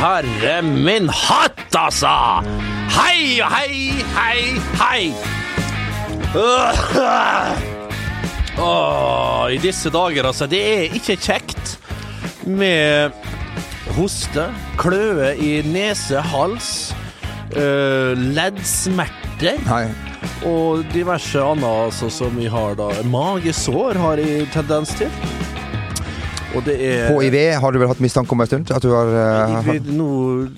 herre min hatt, altså! Hei, hei, hei, hei! Åh, I disse dager, altså. Det er ikke kjekt med hoste, kløe i nese, hals, uh, leddsmerter Nei. og diverse annet altså, som vi har da. Magesår har jeg tendens til. Er HIV har du vel hatt mistanke om en stund? At du har uh, vi, Nå,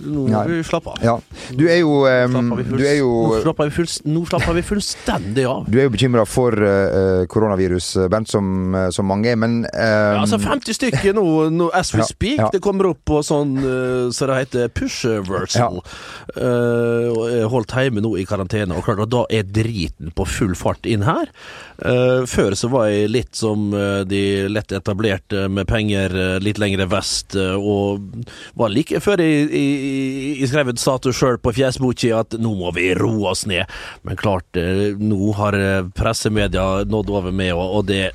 nå vi av. Ja. Du er jo, um, du er jo nå, slapper vi fullst, vi fullstendig av. Du er jo bekymra for uh, koronavirus, eh, Bernt, som, som mange er, men um, Ja, altså 50 stykker nå, nå as we speak. ja. Det kommer opp på sånn uh, så det heter push-versal. Og er holdt hjemme nå i karantene, og klart at da er driten på full fart inn her. Før så var jeg litt som de lett etablerte med penger eh, litt lengre vest, eh, og var like før jeg, jeg, jeg skrev et status sjøl på fjesboka at nå må vi roe oss ned. Men klart, eh, nå har pressemedia nådd over med, og, det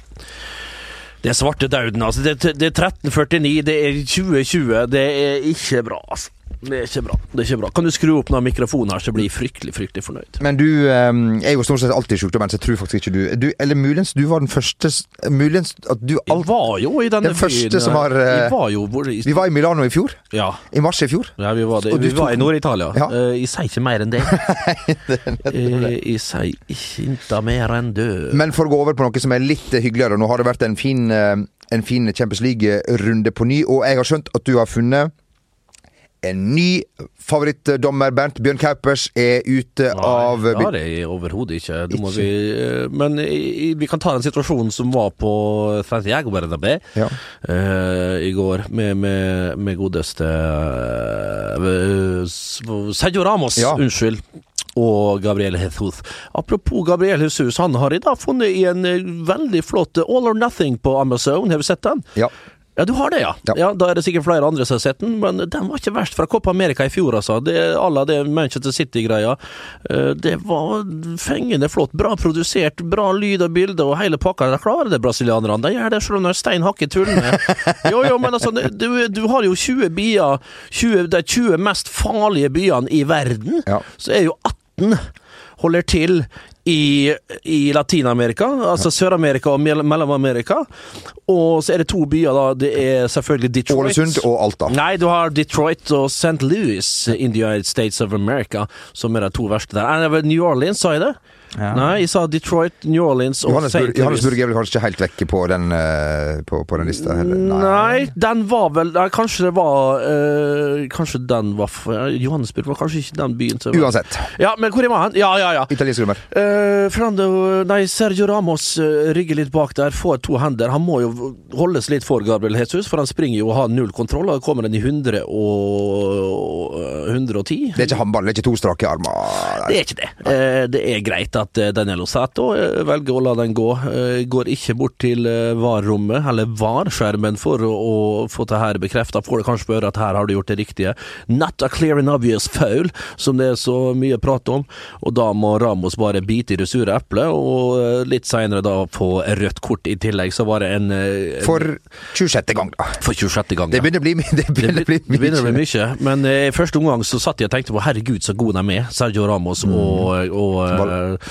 det er svartedauden, altså. Det, det er 1349, det er 2020. Det er ikke bra, altså. Det er ikke bra. det er ikke bra Kan du skru opp noen mikrofoner, så blir jeg fryktelig, fryktelig fornøyd. Men du um, er jo stort sett alltid sjukdommen, så jeg tror faktisk ikke du, du Eller muligens du var den første Muligens at du Jeg var jo i denne Den første byen, som var, uh, Jeg var jo hvor, i, Vi var i Milano i fjor. ja. I mars i fjor. ja, vi var, det. Vi var i Nord-Italia. Ja. Uh, jeg sier ikke mer enn det. Eh, jeg sier ikke mer enn det. Men for å gå over på noe som er litt eh, hyggeligere. Nå har det vært en fin, eh, en fin Champions League-runde på ny, og jeg har skjønt at du har funnet en ny favorittdommer, Bernt. Bjørn Kaupers er ute av Nei, det jeg overhodet ikke. Må vi, men vi kan ta den situasjonen som var på Santiago Bernabé Ja. uh, i går, med, med, med godeste uh, Sergio Ramos, Ja. unnskyld. Og Gabriel Jesus. Apropos Gabriel Jesus, han har i dag funnet i en eh, veldig flott All or Nothing på Amazon. Har du sett den? Ja. Ja, du har det, ja. Ja. ja. Da er det sikkert flere andre som har sett den, men den var ikke verst fra Copa America i fjor, altså. Det, alla det Manchester City-greia. Eh, Det var fengende flott. Bra produsert, bra lyd og bilde og hele pakka. De klarer det, brasilianerne. De gjør det selv om de har stein hakke tullende. Jo, jo, men altså, du, du har jo 20 byer, 20, de 20 mest farlige byene i verden, Ja. så er jo 18 holder til i, i Latin-Amerika, altså Sør-Amerika og Mellom-Amerika. Og så er det to byer, da. Det er selvfølgelig Detroit. Ålesund og Alta. Nei, du har Detroit og St. Louis in the United States of America, som er de to verste der. New Orleans, sa jeg det? Nei, jeg sa Detroit, New Orleans og St. Louis. Johannesburg er vel kanskje ikke helt vekke på den, eh, på, på den lista? heller? Nei, den var vel nei, Kanskje det var øh, Kanskje den var ja, Johannesburg var kanskje ikke den byen som Uansett. Ja, men hvor var han? Ja, ja, ja. Italiensk nummer. Uh, Fernando Nei, Sergio Ramos rygger litt bak der, får to hender. Han må jo holdes litt for Gabriel Jesus, for han springer jo og har null kontroll. Og da kommer den i 100 og eh, 110. Det er ikke håndball, det er ikke to strake armer. Det er ikke det. Uh, Det er greit at eh, Daniel Osato eh, velger å la den gå. Eh, Går ikke bort til VAR-rommet, eller VAR-skjermen, for å, få det her bekrefta. Får det kanskje spørre at her har du gjort det riktige. Not a clear and obvious foul, som det er så mye prat om. Og da må Ramos bare bite i det sure eplet, og litt seinere da få rødt kort i tillegg. Så var det en, en For 26. gang, da. for 26. gang. Det ja. begynner å bli, det Det begynner å bli mye. det begynner å bli mye. Men i første omgang så satt jeg og tenkte på herregud så god de er, Sergio Ramos og, og, eh,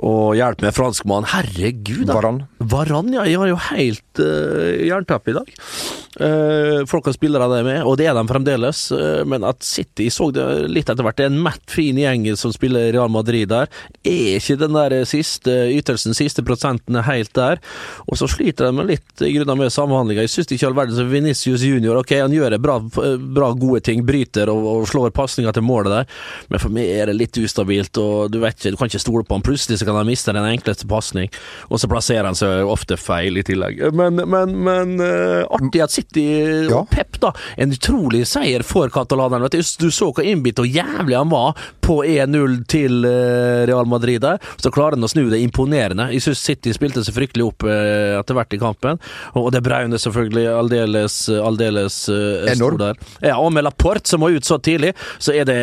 og hjelp med franskmann. Herregud. Varan. Varan, ja. Jeg har jo helt uh, jernteppe i dag. Uh, folk har spillere de med, og det er de fremdeles. Uh, men at City så det litt etter hvert. Det er en matt fin gjeng som spiller Real Madrid der. Er ikke den der siste ytelsen, siste prosenten helt der. Og så sliter de med litt i grunn av med samhandlinga. Jeg syns ikke all verden som Venicius junior. Ok, han gjør bra, bra gode ting, bryter og, og slår pasninga til målet der, men for meg er det litt ustabilt, og du vet ikke, du kan ikke stole på han. Plutselig så kan han miste den enkleste pasning, og så plasserer han seg ofte feil i tillegg. Men, men, men eh, artig at City Ja. og Pep, da. En utrolig seier for katalanerne. Du så hvor innbitt og jævlig han var på 1-0 til eh, Real Madrid der. Så klarer han å snu det imponerende. Jeg syns City spilte seg fryktelig opp eh, etter hvert i kampen. Og det Braune selvfølgelig aldeles, aldeles stor der. Ja, og med Laporte som var ut så tidlig, så er det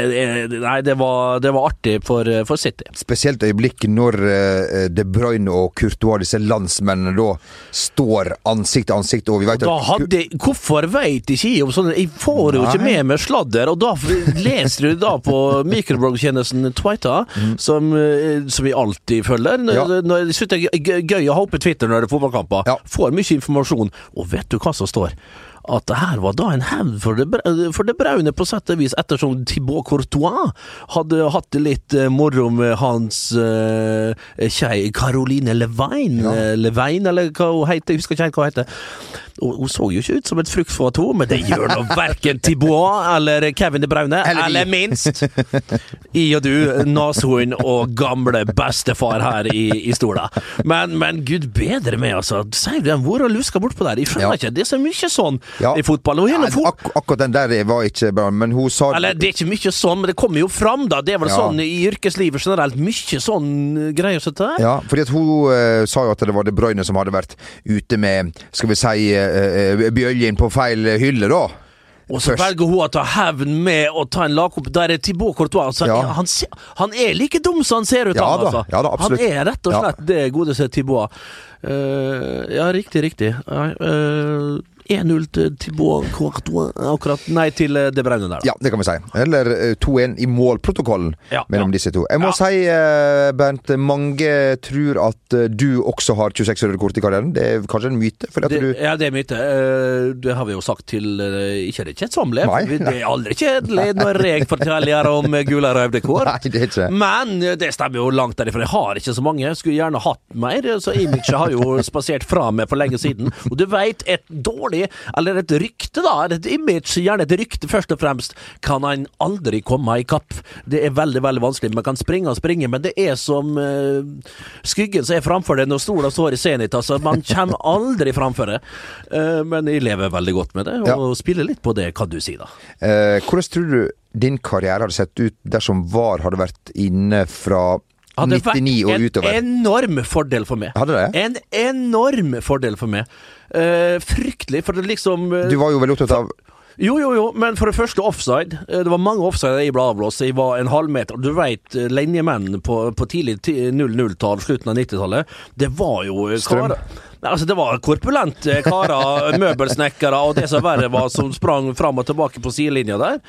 Nei, det var, det var artig for, for City. Spesielt øyeblikk når når eh, De Bruyne og Courtois, disse landsmennene, da står ansikt til ansikt, og vi vet Da at hadde, hvorfor veit ikke jeg om sånne Jeg får jo ikke med meg sladder, og da leser du da på mikrobloggtjenesten Twitter, som, eh, som vi alltid følger. Når, Mm. Ja. når jeg synes det er gøy å ha oppe Twitter når det er fotballkamper. Ja. Får mye informasjon. Og vet du hva som står? At det her var da en hevn for for det braune, på sett og vis, ettersom Thibaut Courtois hadde hatt det litt eh, moro med hans uh, kjei Caroline Levein, Ja. eh, Levein, eller hva hun heter, jeg husker ikke helt hva hun heter. Hun så jo ikke ut som et fruktfat hun, men det gjør nå verken Thibaut eller Kevin De Braune, Eller eller minst I og du, nashorn og gamle bestefar her i, i stola. Men, men gud bedre meg, altså. Sier du den hvor og luska bortpå der? Jeg skjønner Ja. ikke. Det er så mye sånn Ja. i fotball. Og Nei, ak akkurat den der var ikke bra, men hun sa eller det er ikke mye sånn, men det kommer jo fram, da. Det er vel Ja. sånn i yrkeslivet generelt. Mye sånn greier som dette. Ja, fordi at hun uh, sa jo at det var De Bruyne som hadde vært ute med, skal vi si, uh, bjøljen på feil hylle, da. Og så Først. velger hun å ta hevn med å ta en lagkopp Der er Thibaut Courtois. Altså, Ja. han, han er like dum som han ser ut, Ja han, da, altså. ja da, han er rett og Ja. slett det godeste Thibaut. Uh, ja, riktig, riktig. Eh, 1-0 til Thibaut Courtois akkurat. Nei, til det De Bruyne der, da. Ja, det kan vi si. Eller eh, 2-1 i målprotokollen Ja, mellom ja. disse to. Jeg må Ja. si, eh, Bernt, mange tror at eh, du også har 26 røde kort i karrieren. Det er kanskje en myte? Det, du ja, det er myte. Eh, Det har vi jo sagt til eh, Ikke er det kjedsommelige, det er aldri kjedelig når jeg forteller om gule og røde kort. Nei, det er ikke Men eh, det stemmer jo langt derifra. Jeg har ikke så mange. Jeg skulle gjerne hatt mer, så imaget har jo spasert fra meg for lenge siden. Og du veit, et dårlig, eller et rykte, da, eller et image, gjerne et rykte først og fremst, kan han aldri komme i kapp. Det er veldig, veldig vanskelig. Man kan springe og springe, men det er som uh, skyggen som er framfor deg når sola står i senit. Altså, man kommer aldri framfor det. Uh, men jeg lever veldig godt med det, og spiller litt på det, kan du si, da. Uh, hvordan tror du din karriere hadde sett ut dersom VAR hadde vært inne fra Hadde 99 og utover? Hadde vært en enorm fordel for meg. Hadde det? En enorm fordel for meg. Eh, fryktelig, for det liksom uh, Du var jo veldig opptatt av Jo, jo, jo, men for det første offside. Eh, Det var mange offside jeg ble avblåst. Jeg var en halvmeter. Du veit, linjemennene på, på tidlig 00-tall, slutten av 90-tallet, det var jo Strøm. karer Nei, altså Det var korpulente karer, møbelsnekkere og det som verre var, som sprang fram og tilbake på sidelinja der.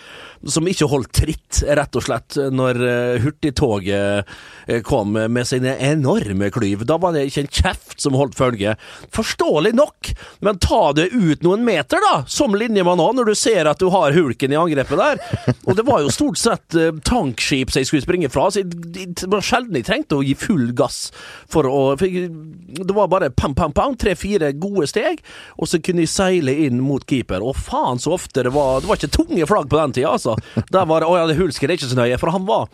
Som ikke holdt tritt, rett og slett, når eh, hurtigtoget eh, kom med sine enorme klyv. Da var det ikke en kjeft som holdt følge. Forståelig nok, men ta det ut noen meter, da, som linjemann òg, når du ser at du har hulken i angrepet der. Og det var jo stort sett eh, tankskip som jeg skulle springe fra, så det var sjelden jeg trengte å gi full gass for å for Det var bare pam, pam, pam, tre-fire gode steg, og så kunne de seile inn mot keeper. Og faen så ofte det var Det var ikke tunge flagg på den tida, altså. Der var det Å ja, det hulsker er ikke så nøye, for han var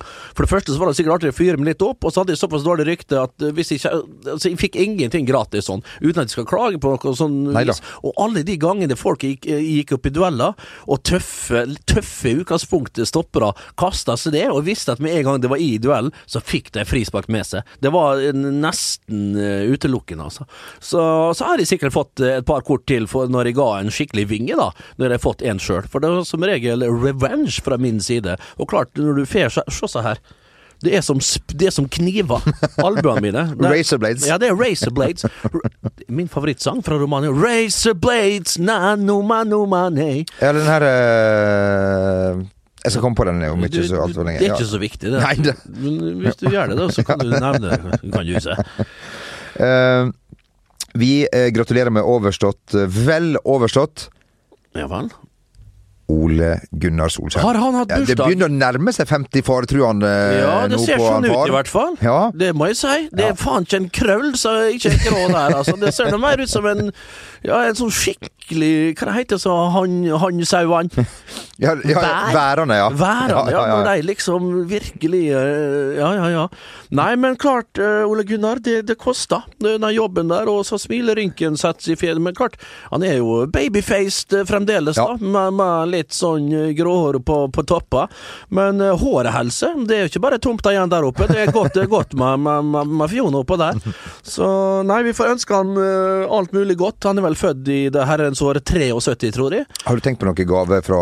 for det første så var det sikkert artig å fyre meg litt opp, og så hadde jeg såpass dårlig rykte at eh, hvis jeg ikke Altså, jeg fikk ingenting gratis sånn, uten at jeg skal klage på noe sånn vis. Og alle de gangene folk gikk, eh, gikk opp i dueller, og tøffe, tøffe utgangspunktet stoppere kasta seg det, og visste at med en gang det var i duellen, så fikk de frispark med seg. Det var nesten eh, utelukkende, altså. Så, så har jeg sikkert fått et par kort til når jeg ga en skikkelig vinge, da, når jeg har fått en sjøl. For det er som regel revenge fra min side. Og klart, når du får Se se så her. Det er som, det er som kniver, albuene mine. Razorblades. Ja, det er Razorblades. Min favorittsang fra Romania. Razorblades, nano mano mane. Ja, den her uh, Jeg skal komme på den om ikke så altfor lenge. Det er ikke så viktig, det. Nei, det Men hvis du gjør det, da, så kan du nevne det. Kan du se. Eh, Vi eh, gratulerer med overstått, vel overstått, Ja vel. Ole Gunnar Solskjær. Har han hatt Ja, det begynner å nærme seg 50 far, tror han. Ja, det ser sånn ut i hvert fall. Ja. Det må jeg si. Det er faen ikke en krøll, så ikke en grå der, altså. Det ser noe mer ut som en Ja, en sånn skikkelig Hva det heter det så han, han sauene? Ja, ja, Vær- værene, ja. Værene, ja, ja, når de liksom virkelig eh, Ja, ja, ja. Nei, men klart, eh, Ole Gunnar, det, det koster, den jobben der, og så smilerynken settes i fjeset. Men klart, han er jo babyfaced eh, fremdeles, Ja. da, med, med litt sånn gråhår på, på toppa. Men uh, håret det er jo ikke bare tomta igjen der oppe. Det er godt, det er godt med, med, med, med oppå der. Så nei, vi får ønske han uh, alt mulig godt. Han er vel født i det herrens år 73, tror jeg. Har du tenkt på noen gave fra,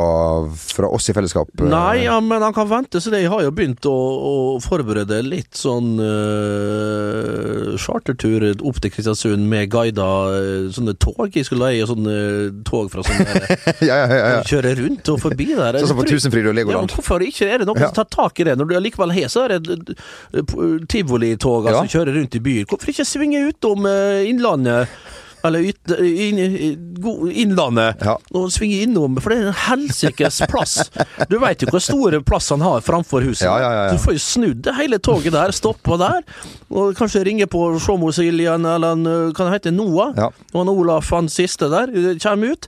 fra oss i fellesskap? Nei, ja, men han kan vente, så det jeg har jo begynt å, å forberede litt sånn uh, chartertur opp til Kristiansund med guida sånne tog. Jeg skulle leie sånne tog fra sånne ja, ja, ja, ja. Kjøre rundt og forbi der. Sånn som på Tusenfryd og Ja, Legoland. men hvorfor ikke? Er det noen Ja. som tar tak i det? Når du allikevel har så er det eh, tivolitog Ja. som kjører rundt i byer. Hvorfor ikke svinge utom eh, Innlandet? Eller ut, inn, Innlandet. Ja. Og svinge innom, for det er en helsikes plass. Du veit jo hvor store plass han har framfor huset. Ja, ja. Du får jo snudd det hele toget der, stoppa der, og kanskje ringe på Sjåmosiljan eller han, eh, kan det hete Noah. Og han Olaf, han siste der, eh, kommer ut.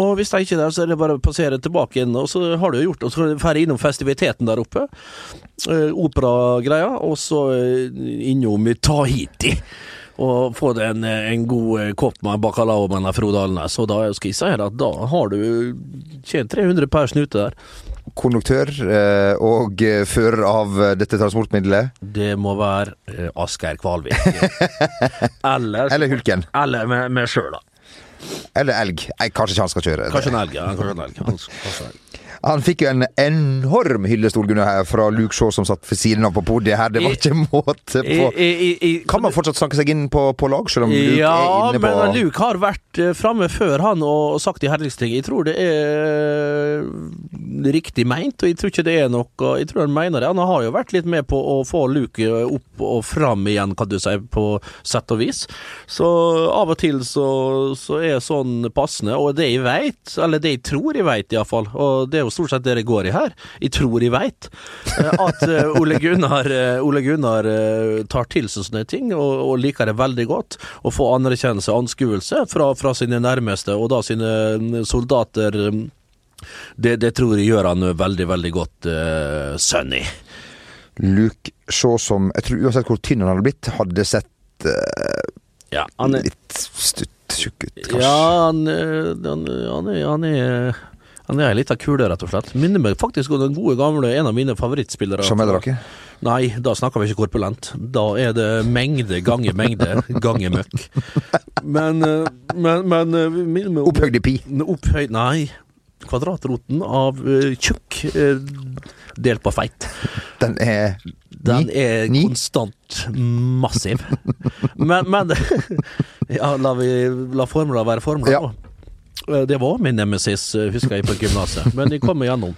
Og hvis de ikke er der, så er det bare å passere tilbake igjen, og så har du jo gjort det. Og så drar innom festiviteten der oppe, eh, operagreia, og så eh, innom Tahiti. Og få deg en, en god eh, kopp med bacalao med Frode Alnes. Og da skal jeg si at da har du tjent 300 per snute der. Konduktør eh, og eh, fører av eh, dette transportmiddelet. Det må være eh, Asgeir Kvalvik. eller Eller Hulken. Eller med, med sjøl, da. Eller elg. Nei, kanskje ikke han skal kjøre. Kanskje en elg. Ja, kanskje en elg. Kanskje en elg. Han fikk jo en enorm hyllestol Gunnar, her fra Luke Shaw, som satt ved siden av på podiet her. Det var ikke måte på. Kan man fortsatt snakke seg inn på, på lag, selv om Luke ja, er inne på Ja, men Luke har vært uh, framme før han og, sagt de herligste ting. Jeg tror det er riktig meint, og jeg tror ikke det er noe Jeg tror han mener det. Han har jo vært litt med på å få Luke opp og fram igjen, kan du si, på sett og vis. Så av og til så, så er sånn passende. Og det jeg veit, eller det jeg tror jeg veit iallfall, og det er jo stort sett det det går i her, jeg tror jeg veit, at eh, Ole Gunnar, eh, Ole Gunnar eh, tar til seg sånne ting, og, og liker det veldig godt. Å få anerkjennelse og anskuelse fra, fra sine nærmeste, og da sine mm, soldater. mm, Det, det tror jeg gjør han veldig, veldig godt, uh, Sunny. Luke Shaw som Jeg tror uansett hvor tynn han hadde blitt, hadde sett uh, Ja, han er, litt stutt tjukk ut, kanskje. ja, han, eh, han, han er, han er han er ei lita kule, rett og slett. Minner meg faktisk om den gode gamle, en av mine favorittspillere. Sjameldrake. Nei, da snakker vi ikke korpulent. Da er det mengde ganger mengde ganger møkk. Men, eh, men, men eh, minner meg om- Opphøyd i pi. Opphøyd Nei. Kvadratroten av uh, tjukk uh, delt på feit. Den er Den er Ni? konstant massiv. Men, men Ja, la, vi, la formler være formler. Ja. da. Eh, Det var min nemesis, eh, husker jeg, på gymnaset. Men jeg kom igjennom.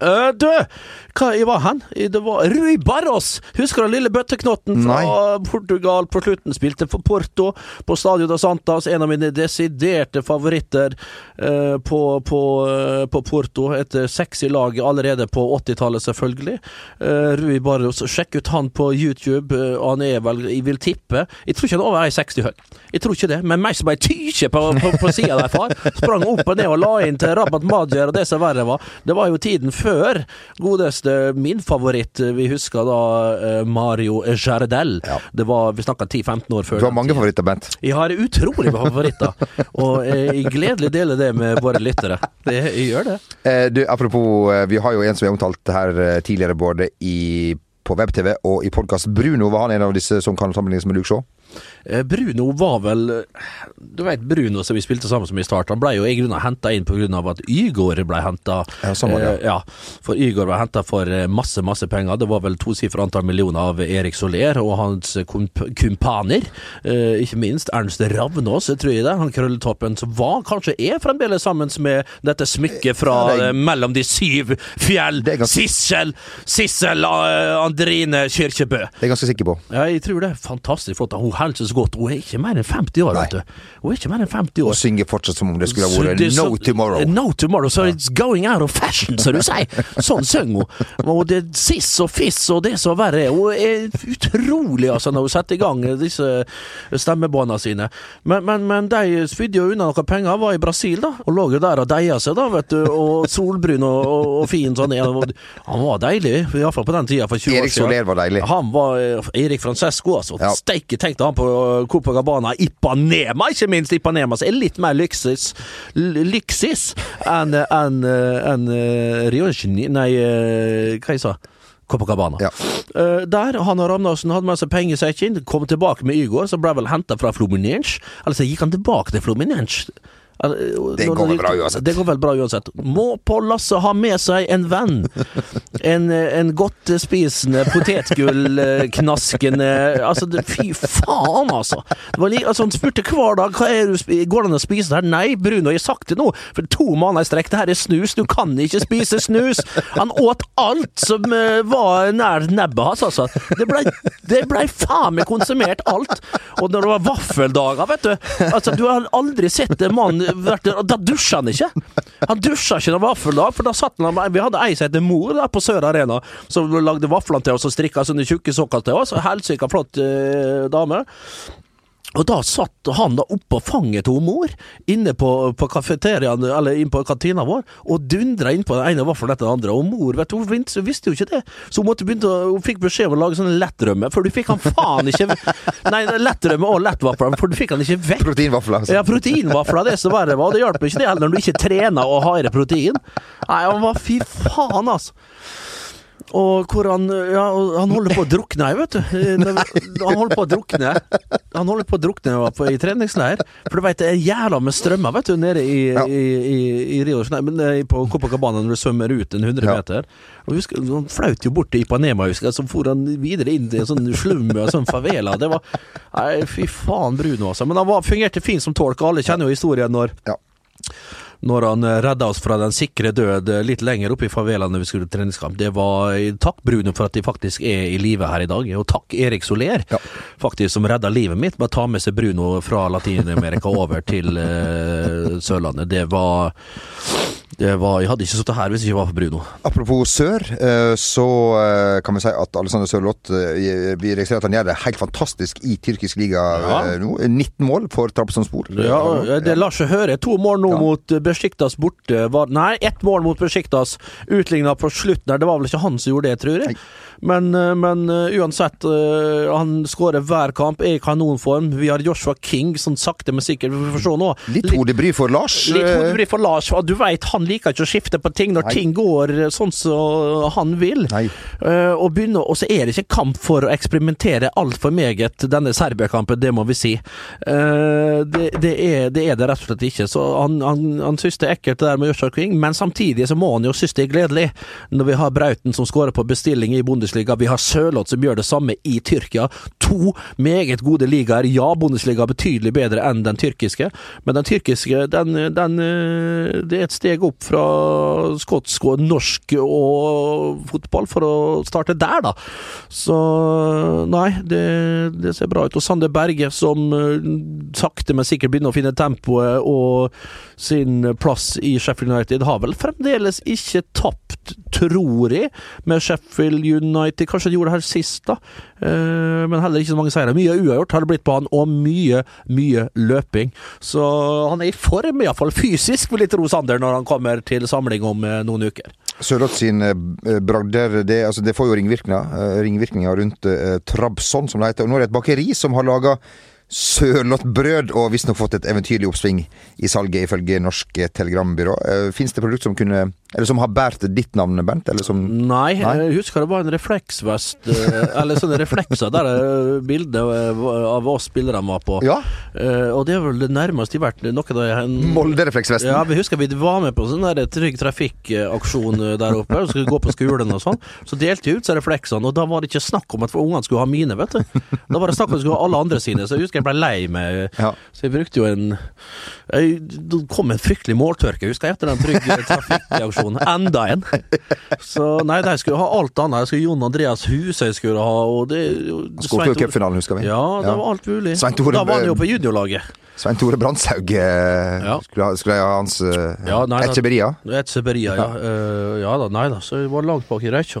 Uh, du, hva var han? Det var Rui Barros! Husker du lille bøtteknotten fra Portugal på slutten? Spilte for Porto på Stadio da Santas. En av mine desiderte favoritter uh, på, på, uh, på Porto. Et sexy lag allerede på 80-tallet, selvfølgelig. Rui Barros, sjekk ut han på YouTube. Han er vel, jeg vil tippe Jeg tror ikke han er over 1,60 høy. Jeg tror ikke det, men meg som ei tykje på, på, på sida der, far. Sprang opp og ned og la inn til Rabat Majer og det som verre var. Det var jo tiden før godeste min favoritt. Vi husker da eh, Mario Jardel. Ja. Det var, Vi snakka 10-15 år før. Du har mange favoritter, Bent. Jeg har utrolig mange favoritter, og eh, jeg gledelig deler det med våre lyttere. Det, jeg gjør det. Eh, du, apropos, eh, vi har jo en som vi har omtalt her eh, tidligere, både i, på web-TV og i podkast. Bruno var han en av disse som kan sammenlignes med Luke Shaw? Eh, Bruno var vel Du vet Bruno som vi spilte sammen som i start, han ble jo i grunnen henta inn pga. at Ygor ble henta. Ja, ja. var ja. For Ygor ble henta for eh, masse, masse penger. Det var vel tosifra antall millioner av Erik Soler og hans kump kumpaner. Eh, ikke minst Ernst Ravnås, tror jeg det. Han krølletoppen som var, kanskje er fremdeles sammen med dette smykket fra Ja, er- eh, mellom de syv fjell. Ganske- Sissel, Sissel eh, Andrine Kyrkjebø. Det er jeg ganske sikker på. Ja, jeg tror det fantastisk flott. Hun holder seg så godt. Hun er ikke mer enn 50 år, vet du. Hun er ikke mer enn 50 Og år. synger fortsatt som om det skulle ha vært No Tomorrow. No tomorrow, so it's going out of fashion, som du sier. Sånn synger hun. Og det siss og fiss og det som verre er. Hun er utrolig, altså, når hun setter i gang disse stemmebåndene sine. Men, men, men de spydde jo unna noen penger, var i Brasil, da. Og lå jo der og deia seg, da, vet du. Og solbrun og, og, og fin sånn. Han var deilig, iallfall på den tida for 20 år Erik siden. Soler var deilig. Han var eh, Erik Francesco, altså. Ja. Steike tenkte han på Copacabana. Ipanema, ikke minst. Ipanema som er litt mer lyksis, lyksis enn en, en, Rio Nei, eh, hva jeg sa Copacabana. Ja. Eh, der, han og Ramnarsen hadde med seg penger i sekken, kom tilbake med Igor, som ble vel henta fra Fluminense. Eller så gikk han tilbake til Fluminense. Eller, Det går vel bra uansett. Det går vel bra uansett. Må Pål Lasse ha med seg en venn? En, en godtespisende, potetgullknaskende Altså, fy faen, altså! Det var like, altså! Han spurte hver dag hva er du, går det an å spise det her. Nei, Bruno, jeg har sagt det nå, for to måneder i strekk. Det her er snus, du kan ikke spise snus! Han åt alt som eh, var nær nebbet hans, altså. Det blei det ble faen meg konsumert, alt. Og når det var vaffeldager, vet du Altså, du har aldri sett en mann Da dusja han ikke! Han dusja ikke når vaffeldag, for da satt han Vi hadde ei som het Mor der på Sør Arena, som lagde vaflene til oss og strikka sånne tjukke sokker til oss. Helsika flott eh, dame. Og da satt han da oppå fanget til mor, inne på, på kafeteriaen, eller inne på kantina vår, og dundra innpå den ene vaffelen etter den andre. Og mor vet du, hun visste, visste jo ikke det, så hun begynne hun fikk beskjed om å lage sånne lettrømme, for du fikk han faen ikke Nei, lettrømme og lettvafler, for du fikk han ikke vekk. Proteinvafler. Altså. Ja, proteinvafler, det som verre var. Det hjalp ikke det heller når du ikke trener og har i deg protein. Nei, han var fy faen, altså. Og hvor han Ja, han holder på å drukne, vet du. Han holder på å drukne. Han holder på å drukne i treningsleir. For du veit, det er jævla med strømmer, vet du, nede i, Ja. i, i, i Rio Nei, men eh, på Copacabana når du svømmer ut en 100 meter. Og husker, Han flaut jo bort til Ipanema, husker jeg, så for han videre inn til en sånn slum og sånn favela. Det var Nei, fy faen, Bruno, altså. Men han var, fungerte fint som tolk, og alle kjenner jo historien når Ja. Når han eh, redda oss fra den sikre død eh, litt lenger oppe i favelaen når vi skulle til treningskamp. Det var eh, takk Bruno for at de faktisk er i live her i dag, og takk Erik Soler, Ja. faktisk, som redda livet mitt med å ta med seg Bruno fra Latin-Amerika over til uh, Sørlandet. Det var var, Jeg hadde ikke sittet her hvis jeg ikke var på Bruno. Apropos sør, eh, så eh, kan vi si at Alexander Sørloth eh, Vi registrerer at han gjør det helt fantastisk i tyrkisk liga Ja. eh, nå. 19 mål for Trabzonspor. Ja, det lar seg høre. To mål nå Ja. mot Besjiktas borte. Var, nei, ett mål mot Besiktas. Utligna på slutten her. Det var vel ikke han som gjorde det, tror jeg. Men, eh, men eh, uansett, eh, han skårer hver kamp, er i kanonform. Vi har Joshua King, sånn sakte, men sikkert. Vi får se nå. Litt hodebry for Lars. Litt eh, hodebry for Lars. Du veit, han liker ikke å skifte på ting når Nei. ting går sånn som han vil. Eh, og, begynne, og så er det ikke kamp for å eksperimentere altfor meget, denne Serbia-kampen, det må vi si. Uh, det, det, er, det er det rett og slett ikke. Så han, han, han synes det er ekkelt det der med Joshua King, men samtidig så må han jo synes det er gledelig når vi har Brauten som skårer på bestilling i Bundesliga, vi har Sørloth som gjør det samme i Tyrkia. To meget gode ligaer. Ja, Bundesliga er betydelig bedre enn den tyrkiske, men den tyrkiske, den, den eh, Det er et steg opp fra skotsk og norsk og fotball for å starte der, da. Så nei, det, det ser bra ut. Og Sander Berge, som eh, sakte, men sikkert begynner å finne tempoet og sin plass i Sheffield United, har vel fremdeles ikke tapt, tror jeg, med Sheffield United. Kanskje de gjorde det her sist, da. Eh, men heller ikke så mange seire. Mye uavgjort har det blitt på han, og mye, mye løping. Så han er i form, iallfall fysisk, vil jeg tro Sander, når han kommer til samling om eh, noen uker. Sørloth sin eh, bragder, det, altså, det får jo ringvirkninger, eh, ringvirkninger rundt Trabzon, som det heter. Og nå er det et bakeri som har laga Sørloth-brød, og visstnok fått et eventyrlig oppsving i salget, ifølge Norsk Telegrambyrå. Uh, Fins det produkt som kunne Eller som har båret ditt navn, Bernt? Eller som Nei, Nei? jeg husker det var en refleksvest, eh, eller sånne reflekser der eh, bildet eh, av oss spillerne var på. Ja? Eh, og det er vel det nærmeste vært noe da jeg Molde-refleksvesten. Ja, vi husker vi var med på sånn der Trygg Trafikk-aksjon eh, der oppe, og skulle gå på skolen og sånn. Så delte vi ut seg refleksene, og da var det ikke snakk om at ungene skulle ha mine, vet du. Da var det snakk om at de skulle ha alle andre sine, så jeg husker jeg ble lei meg. Ja. Så jeg brukte jo en jeg, Det kom en fryktelig måltørke, husker jeg, etter den trygge Trafikk-aksjonen. Enda en. Så nei, de skulle ha alt annet. Jeg skulle Jon Andreas Husøy skulle ha, og det jo cupfinalen, husker vi. Ja, det var alt mulig. Tore- Da var han jo på juniorlaget. Svein Tore Brandtshaug eh, Ja. skulle, ha- skulle jeg ha hans uh, Ja, nei, Etcheberia. Etseberia, ja. Uh, ja da, nei da, så jeg var langt bak i rekkja.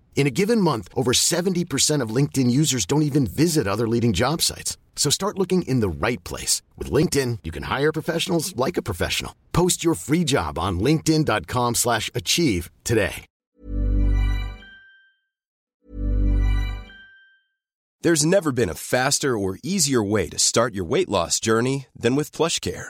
In a given month, over 70% of LinkedIn users don't even visit other leading job sites. So start looking in the right place. With LinkedIn, you can hire professionals like a professional. Post your free job on linkedin.com slash achieve today. There's never been a faster or easier way to start your weight loss journey than with PlushCare.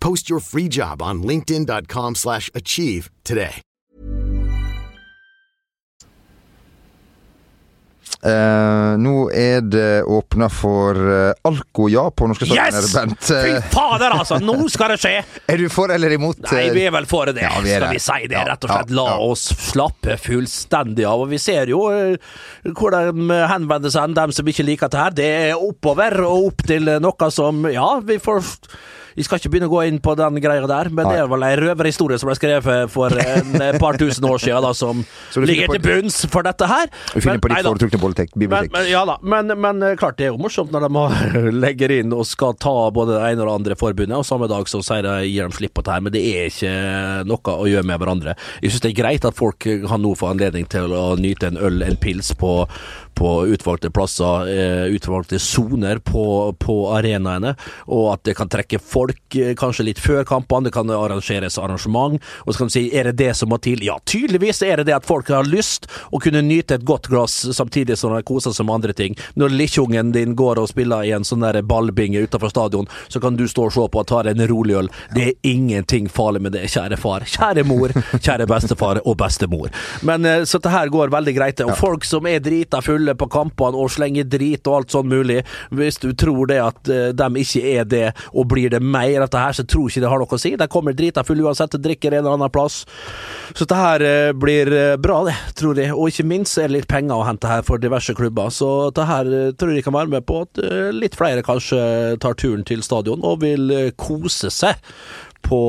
Post your free job on linkedin.com slash achieve today. Uh, nå er det åpna for uh, Alco-ja på norske stadioner, Yes! Bent. Fy Eh, fader, altså! Nå skal det skje! er du for eller imot? Nei, eh, vi er vel for det, Ja, vi er skal det. vi si det. Ja, Rett og slett. ja, La ja. oss slappe fullstendig av. Og vi ser jo hvor hvordan de henvender seg, dem som ikke liker dette her. Det er oppover og opp til noe som Ja, vi får vi skal ikke begynne å gå inn på den greia der, men det er vel ei røverhistorie som ble skrevet for en par tusen år siden, da, som ligger til bunns for dette her. Vi finner Men- på ditt foretrukne bibliotek. Men, men, ja da, men, men eh, klart det er jo morsomt når de legger inn og skal ta både det ene og det andre forbundet, og samme dag så sier de, gir de slipp på det her, men det er ikke noe å gjøre med hverandre. Jeg syns det er greit at folk kan nå få anledning til å nyte en øl, en pils, på, på utvalgte plasser, eh, utvalgte soner på, på arenaene, og at det kan trekke folk eh, kanskje litt før kampene, det kan arrangeres arrangement, og så kan du si er det det som må til? Ja, tydeligvis er det det at folk har lyst å kunne nyte et godt glass samtidig som de koser seg med andre ting. Når lilleungen din går og spiller i en sånn der ballbinge utenfor stadion, så kan du stå og se på og ta deg en rolig øl. Det er ingenting farlig med det, kjære far, kjære mor, kjære bestefar og bestemor. Men eh, så det her går veldig greit. Og folk som er drita fulle på kampene og slenger drit og alt sånn mulig, hvis du tror det at eh, de ikke er det, og blir det mer i dette her, så tror ikke det har noe å si. De kommer drita fulle uansett, drikker en eller annen plass. Så dette her eh, blir eh, bra, det, tror jeg. Og ikke minst er det litt penger å hente her for diverse klubber. Så dette her eh, tror jeg kan være med på at litt flere kanskje tar turen til stadion og vil kose seg på,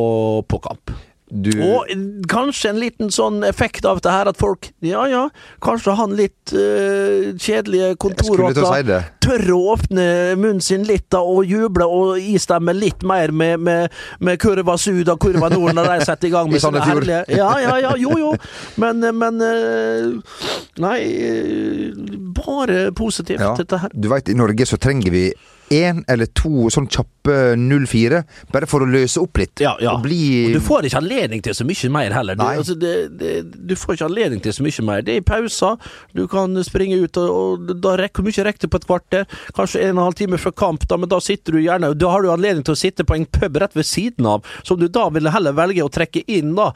på kamp. Du, Og kanskje en liten sånn effekt av det her at folk Ja ja, kanskje han litt eh, kjedelige å si tør å åpne munnen sin litt da, og juble og istemme litt mer med, med, med kurva sud og kurva nord når de setter i gang I med sine Sandefjord. herlige Ja, ja, ja, jo, jo. Men, men eh, Nei, eh, bare positivt, ja, dette her. du veit, i Norge så trenger vi én eller to sånn kjappe 04, bare for å løse opp litt. Ja, ja. Og bli du får ikke anledning til så mye mer heller. Du, altså, det, det, du får ikke anledning til så mye mer. Det er i pauser, du kan springe ut, og, og da rekker mye rekker du på et kvarter? Kanskje en og en halv time før kamp, da, men da sitter du gjerne Da har du anledning til å sitte på en pub rett ved siden av, som du da ville heller velge å trekke inn, da,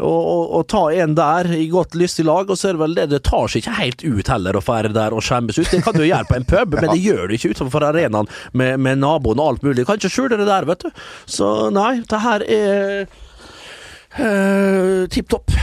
og, og, og ta en der i godt lystig lag, og så er det vel det Det tar seg ikke helt ut heller å fære der og skjemmes ut. Det kan du gjøre på en pub, men det gjør du ikke utenfor arenaen med, med naboen og alt mulig. Kan ikke skjule det der, vet du. Så nei, det her er uh, tipp topp.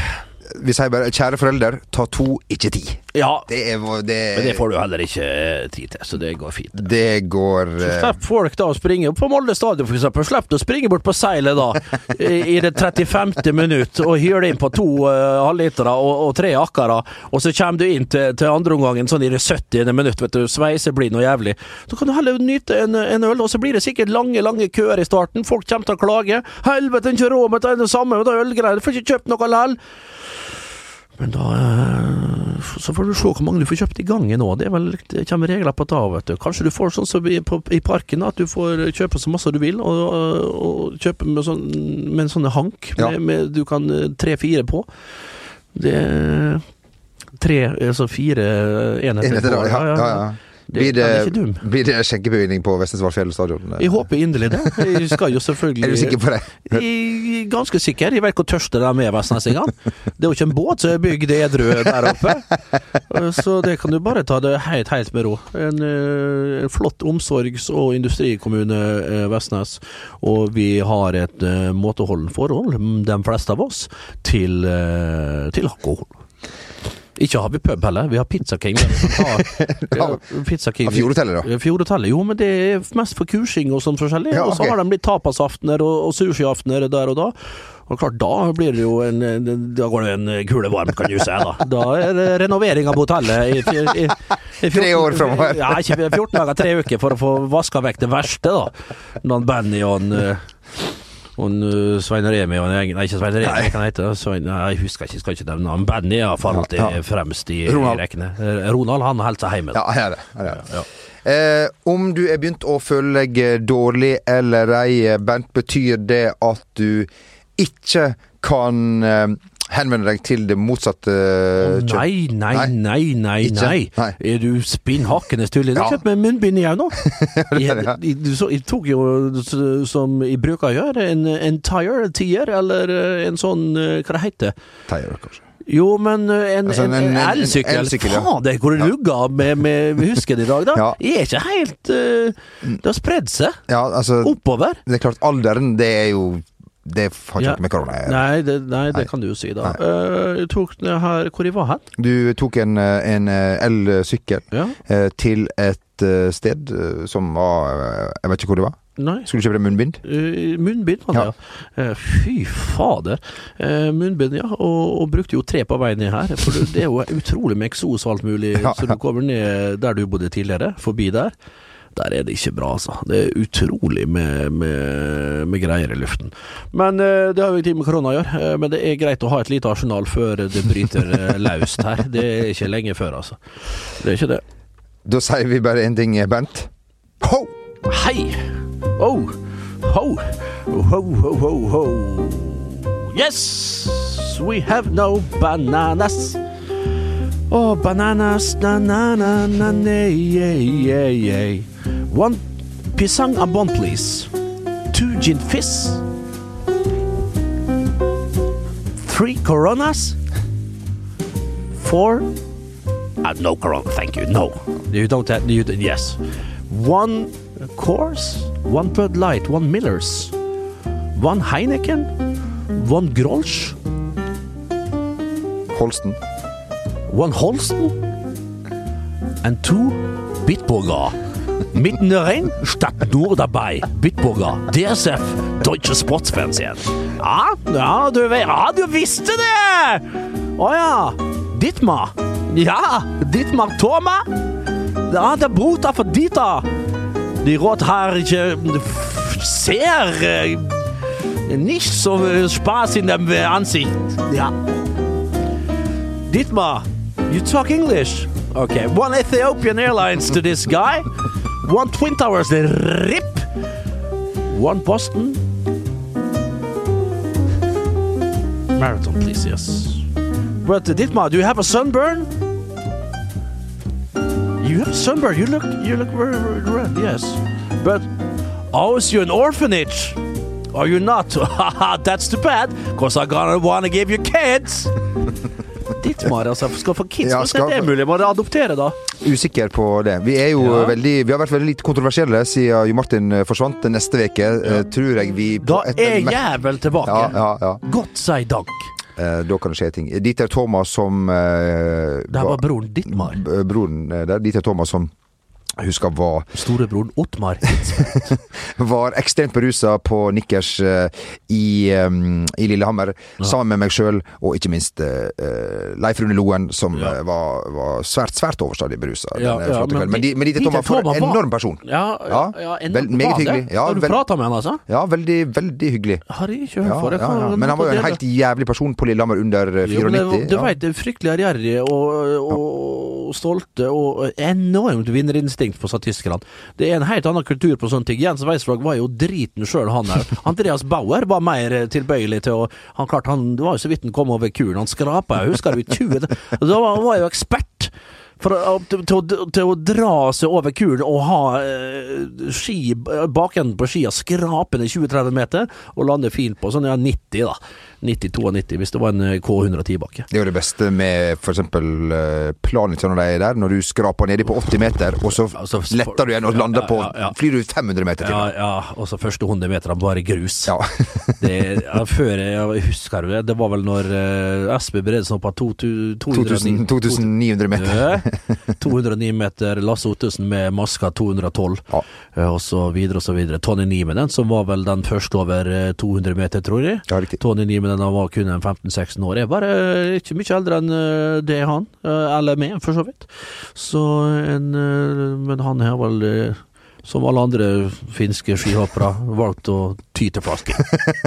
Vi sier bare 'kjære forelder, ta to, ikke ti'. Ja, Det, er, det, men det får du heller ikke eh, tid til, så det går fint. det går Så eh, Slipp folk da å springe på Molde stadion, for eksempel. Slipp å springe bort på seilet da, i, i det 35. minutt, og hyle inn på to uh, halvlitere og, og tre akkere, og så kommer du inn til, til andreomgangen sånn i det 70. minutt, vet du, sveiseblind noe jævlig. Så kan du heller nyte en, en øl, og så blir det sikkert lange, lange køer i starten. Folk kommer til å klage. 'Helvete, ikke råd med det samme med det ølgreier, du får ikke kjøpt noe likevel'. Men da Så får du se hvor mange du får kjøpt i gangen òg. Det, vel- det kommer regler på det. vet du. Kanskje du får sånn som i, på, i parken, at du får kjøpe så masse du vil, og, og kjøpe med, sånn, med en sånn hank Ja. med, med, du kan eh, tre-fire på. Det Tre, altså fire enheter. Enheter, ja, ja, ja. Det, Blir det, blir det skjenkebevilgning på Vestnesvarfjell stadion? Jeg håper inderlig det. Jeg skal jo selvfølgelig Er du sikker på det? Jeg er ganske sikker. Jeg vet hvor tørste de er, vestnesingene. Det er jo ikke en båt som er bygd edru der oppe. Så det kan du bare ta det helt, helt med ro. En, eh, en flott omsorgs- og industrikommune, eh, Vestnes. Og vi har et måteholdent forhold, de fleste av oss, til, eh, til alkohol. Ikke har vi pub heller, vi har Pizza King. Har, Pizza King. Fjordhotellet, da? Fjordhotellet, jo, men det er mest for kursing og sånn forskjellig. Ja, Og så har de blitt tapasaftener og, og sushiaftener der og da. Og klart, da blir det jo en, Da går det en kule varmt, kan du si. Da Da er det renovering av hotellet i, i, i, i 14 Tre år framover. Ja, ikke 14 dager, tre uker for å få vaska vekk det verste, da. Når Benny og eh, og Svein Remi og en egen Nei, ikke Svein Remi, hva heter han? Svein, jeg husker ikke, skal ikke nevne han. Benny er iallfall Ja, ja. fremst i, Ronald. rekkene. Eh, Ronald han holder seg hjemme. Ja, her er det. Her er det. Eh, om du er begynt å føle deg dårlig eller ei, Bernt, betyr det at du ikke kan eh, henvende deg til det motsatte Å, kjønn? Nei, nei, nei, nei, nei. Nei. Er du spinn hakkende har Ja. kjøpt meg munnbind igjen nå. Jeg, jeg, jeg tok jo, som jeg bruker å gjøre, en, en tire, tier, eller eh, en sånn, eh, hva det heter Teier, kanskje. Jo, men eh, en, Altså, en, en- en elsykkel. Fader, ja. Hvor det lugga med, med husken i dag, da. Ja. Jeg er ikke helt uh, Det har spredd seg Ja, altså oppover. Det er klart, alderen, det er jo Det har ikke Ja. med korona. Nei, det, nei, det Nei. kan du jo si, da. Eh, tok her Hvor jeg var hen? Du tok en, eh, en eh, elsykkel Ja. uh, til et uh, sted som var Jeg vet ikke hvor det var. Nei. Skulle du kjøpe deg munnbind? Uh, munnbind, hadde det, Ja. Eh, fy fader. Uh, munnbind, ja. Og, og brukte jo tre på vei ned her. For det det er jo utrolig med eksos og alt mulig. Ja, Så du kommer ned der du bodde tidligere, forbi der. Der er det ikke bra, altså. Det er utrolig med, med, med greier i luften. Men eh, det har jo ingenting med korona å gjøre. Eh, men det er greit å ha et lite arsenal før det bryter eh, løst her. Det er ikke lenge før, altså. Det er ikke det. Da sier vi bare én ting, Bernt. Ho! Hei! Oh! Ho! Ho, ho, ho, ho! Yes! We have no bananas. Oh, bananas, na na na na na yeah, yeah, yeah. One pisang abon, please. Two gin fizz. Three coronas. Four. Uh, no corona, thank you. No, you don't have. You yes. One course. One Bud Light. One Millers. One Heineken. One Grolsch. Holsten. One Holsten. And two Bitburger. Mitten rein statt nur dabei. Bitburger. DSF. Deutsche Sportsfernsehen. Ja, ja, du, ja, du visste det! Å ja. Dittmar. Ja, Dittmar Thoma. Ja, der Bruder von Dieter. Die rothaarige f- sehr äh, nicht so äh, Spaß in dem äh, Ansicht. Ja. Dietmar, you talk English? Okay, one Ethiopian Airlines to this guy, one Twin Towers, the RIP, one Boston. Marathon, please, yes. But uh, Dietmar, do you have a sunburn? You have a sunburn. You look, you look very, very red. Yes, but oh, is you an orphanage? Are you not? That's too bad, cause I'm gonna wanna give you kids. Dittmar, altså. Skal få kids. Ja, skal det er mulig? Må adoptere, da? Usikker på det. Vi er jo Ja. veldig Vi har vært veldig litt kontroversielle siden Jo Martin eh, forsvant neste uke. ja. Tror jeg vi Da er jævel tilbake. Ja, ja. Godt si dank. Eh, da kan det skje ting. Dieter Thomas som eh, Det var broren Dittmar. broren eh, der, Dieter Thomas som jeg husker var, Storebroren Ottmar. var ekstremt berusa på nikkers uh, i, um, i Lillehammer, sammen med meg sjøl og ikke minst eh, eh, Leif Rune Loen, som Ja. eh, var, var svært, svært overstadig berusa. Ja, ja, men men, de, men Dieter Thomas Thomas en enorm person. Ja, ja, ja, vel- meget hyggelig. Ja, Har du prata med han, altså? Ja, veldig, veldig hyggelig. Har jeg ikke hørt Ja, for det. ja, ja. Men han var jo en helt jævlig person på Lillehammer under eh, Jo, men 94. Du ja. veit, fryktelig ærgjerrige og, og stolte og enormt vinnerinstinkt på statistikerne. Det er en helt annen kultur på sånne ting. Jens Weisvåg var jo driten sjøl, han òg. Andreas Bauer var mer eh, tilbøyelig til å Han klart, han, det var jo så vidt han kom over kuren. Han skrapa, jeg husker det i 20 Da var han jo ekspert. For til, til, til å dra seg over kulen og ha eh, ski, bakenden på skia skrapende 20-30 meter, og lande fint på sånn ja, 90, da. 90-92, hvis det var en eh, K110-bakke. Det er jo det beste med for eksempel uh, når de er der, når du skraper nedi på 80 meter, og så Altså, letter du igjen og lander på. Flyr du 500 meter til. Ja, ja, og så første 100 meterne bare grus. Ja. det, ja, før jeg husker det, det var vel når Espen SB Bredesen hoppa 2000, 2900 2900 meter. 209 meter, Lasse Ottesen med maska 212, Ja. eh, og så videre og så videre. Tony Niemenen, som var vel den første over eh, 200 meter, tror jeg. Ja, riktig. Tony Niemenen han var kun en 15-16 år. Jeg er bare eh, ikke mye eldre enn eh, det han, eh, eller meg, for så vidt. Så en Men han har vel som alle andre finske skihoppere, valgt å ty til flaske.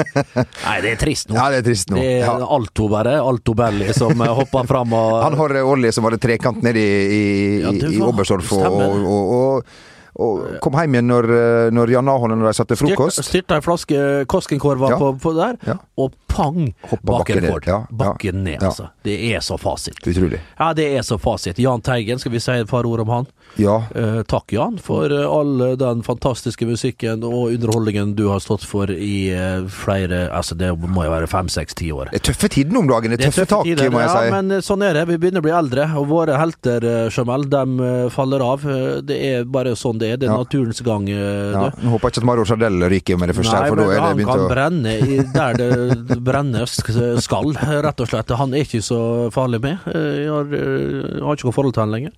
Nei, det er trist nå. Ja, det er trist nå. Det er Ja. Alto bare, Alto Belli, som hopper fram og Han har Olli som hadde trekant nedi i, i, Ja, i Oberstdorf, og, og, og, og, kom hjem igjen når, når Jan Ahonen og de satte frokost. Styrta ei flaske Koskenkorva Ja. på, på der, og pang! Bakken, bakken ned. Ja, ja. Bakken ned, Ja. altså. Det er så fasit. Utrolig. Ja, det er så fasit. Jahn Teigen, skal vi si et par ord om han? Ja. Eh, takk, Jan, for eh, all den fantastiske musikken og underholdningen du har stått for i eh, flere Altså, det må jo være fem, seks, ti år. Det er tøffe tider om dagen. Det er tøffe tak, tider, må jeg ja, si. men eh, sånn er det. Vi begynner å bli eldre, og våre helter, Jamel, de faller av. Det er bare sånn det er. Det er Ja. naturens gang. Ja. Nå håper jeg ikke at Mario Chardell ryker med det første, Nei, her, for da er det han begynt kan å brenne i, der det brennes skal, rett og slett. Han er ikke så farlig med. Eh, Jeg har, eh, jeg har ikke noe forhold til han lenger.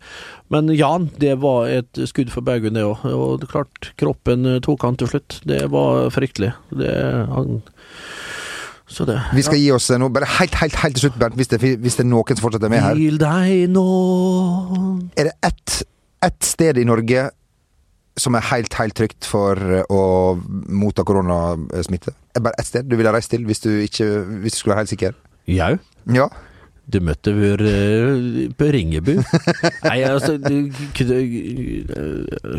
Men Jan, det var et skudd for baugen, det òg. Og klart, kroppen eh, tok han til slutt. Det var fryktelig. Det, han, så det Vi skal gi oss nå, bare helt, helt, helt til slutt, Bernt, hvis det, hvis det er noen som fortsatt er med her. Hvil deg nå Er det ett, ett sted i Norge som er helt, helt trygt for eh, å motta koronasmitte? Bare ett sted du ville reist til hvis du, ikke, hvis du skulle være helt sikker? Jau. Ja. Du møtte vår eh, på Ringebu. Nei, altså eh,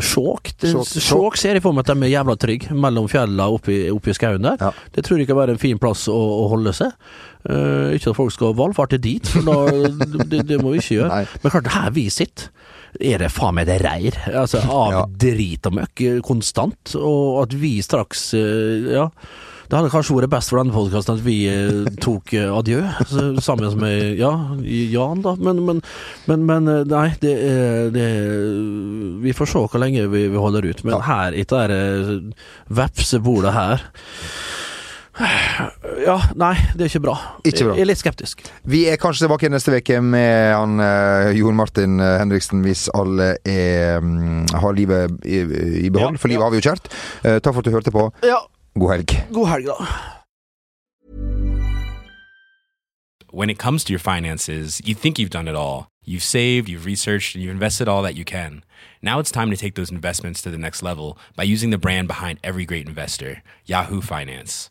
Skjåk. Skjåk- ser jeg for meg at de er jævla trygge mellom fjellene oppi, oppi skauen der. Ja. Det tror jeg kan være en fin plass å, å holde seg. Uh, ikke at folk skal valfarte dit, for da, det, det må vi ikke gjøre. Nei. Men klart, her vi sitter, er det faen meg det reir. Altså, av Ja. drit og møkk eh, konstant. Og at vi straks eh, Ja. Det hadde kanskje vært best for denne podkasten at vi eh, tok adjø, sammen med ja, Jan, da. Men, men, men, men nei, det, det Vi får se hvor lenge vi, vi holder ut. Men Ja. her, i det der vepsebordet her Ja, nei, det er ikke bra. Ikke bra. Jeg er litt skeptisk. Vi er kanskje tilbake neste uke med han uh, Jon Martin eh, Henriksen, hvis alle er, um, har livet i, i behold. Ja, for livet ja. har vi jo kjært. Uh, takk for at du hørte på. Ja, God helg. god helg, da. when it comes to your finances, you think you've done it all. You've saved, you've researched, and you've invested all that you can. Now it's time to take those investments to the next level by using the brand behind every great investor, Yahoo Finance.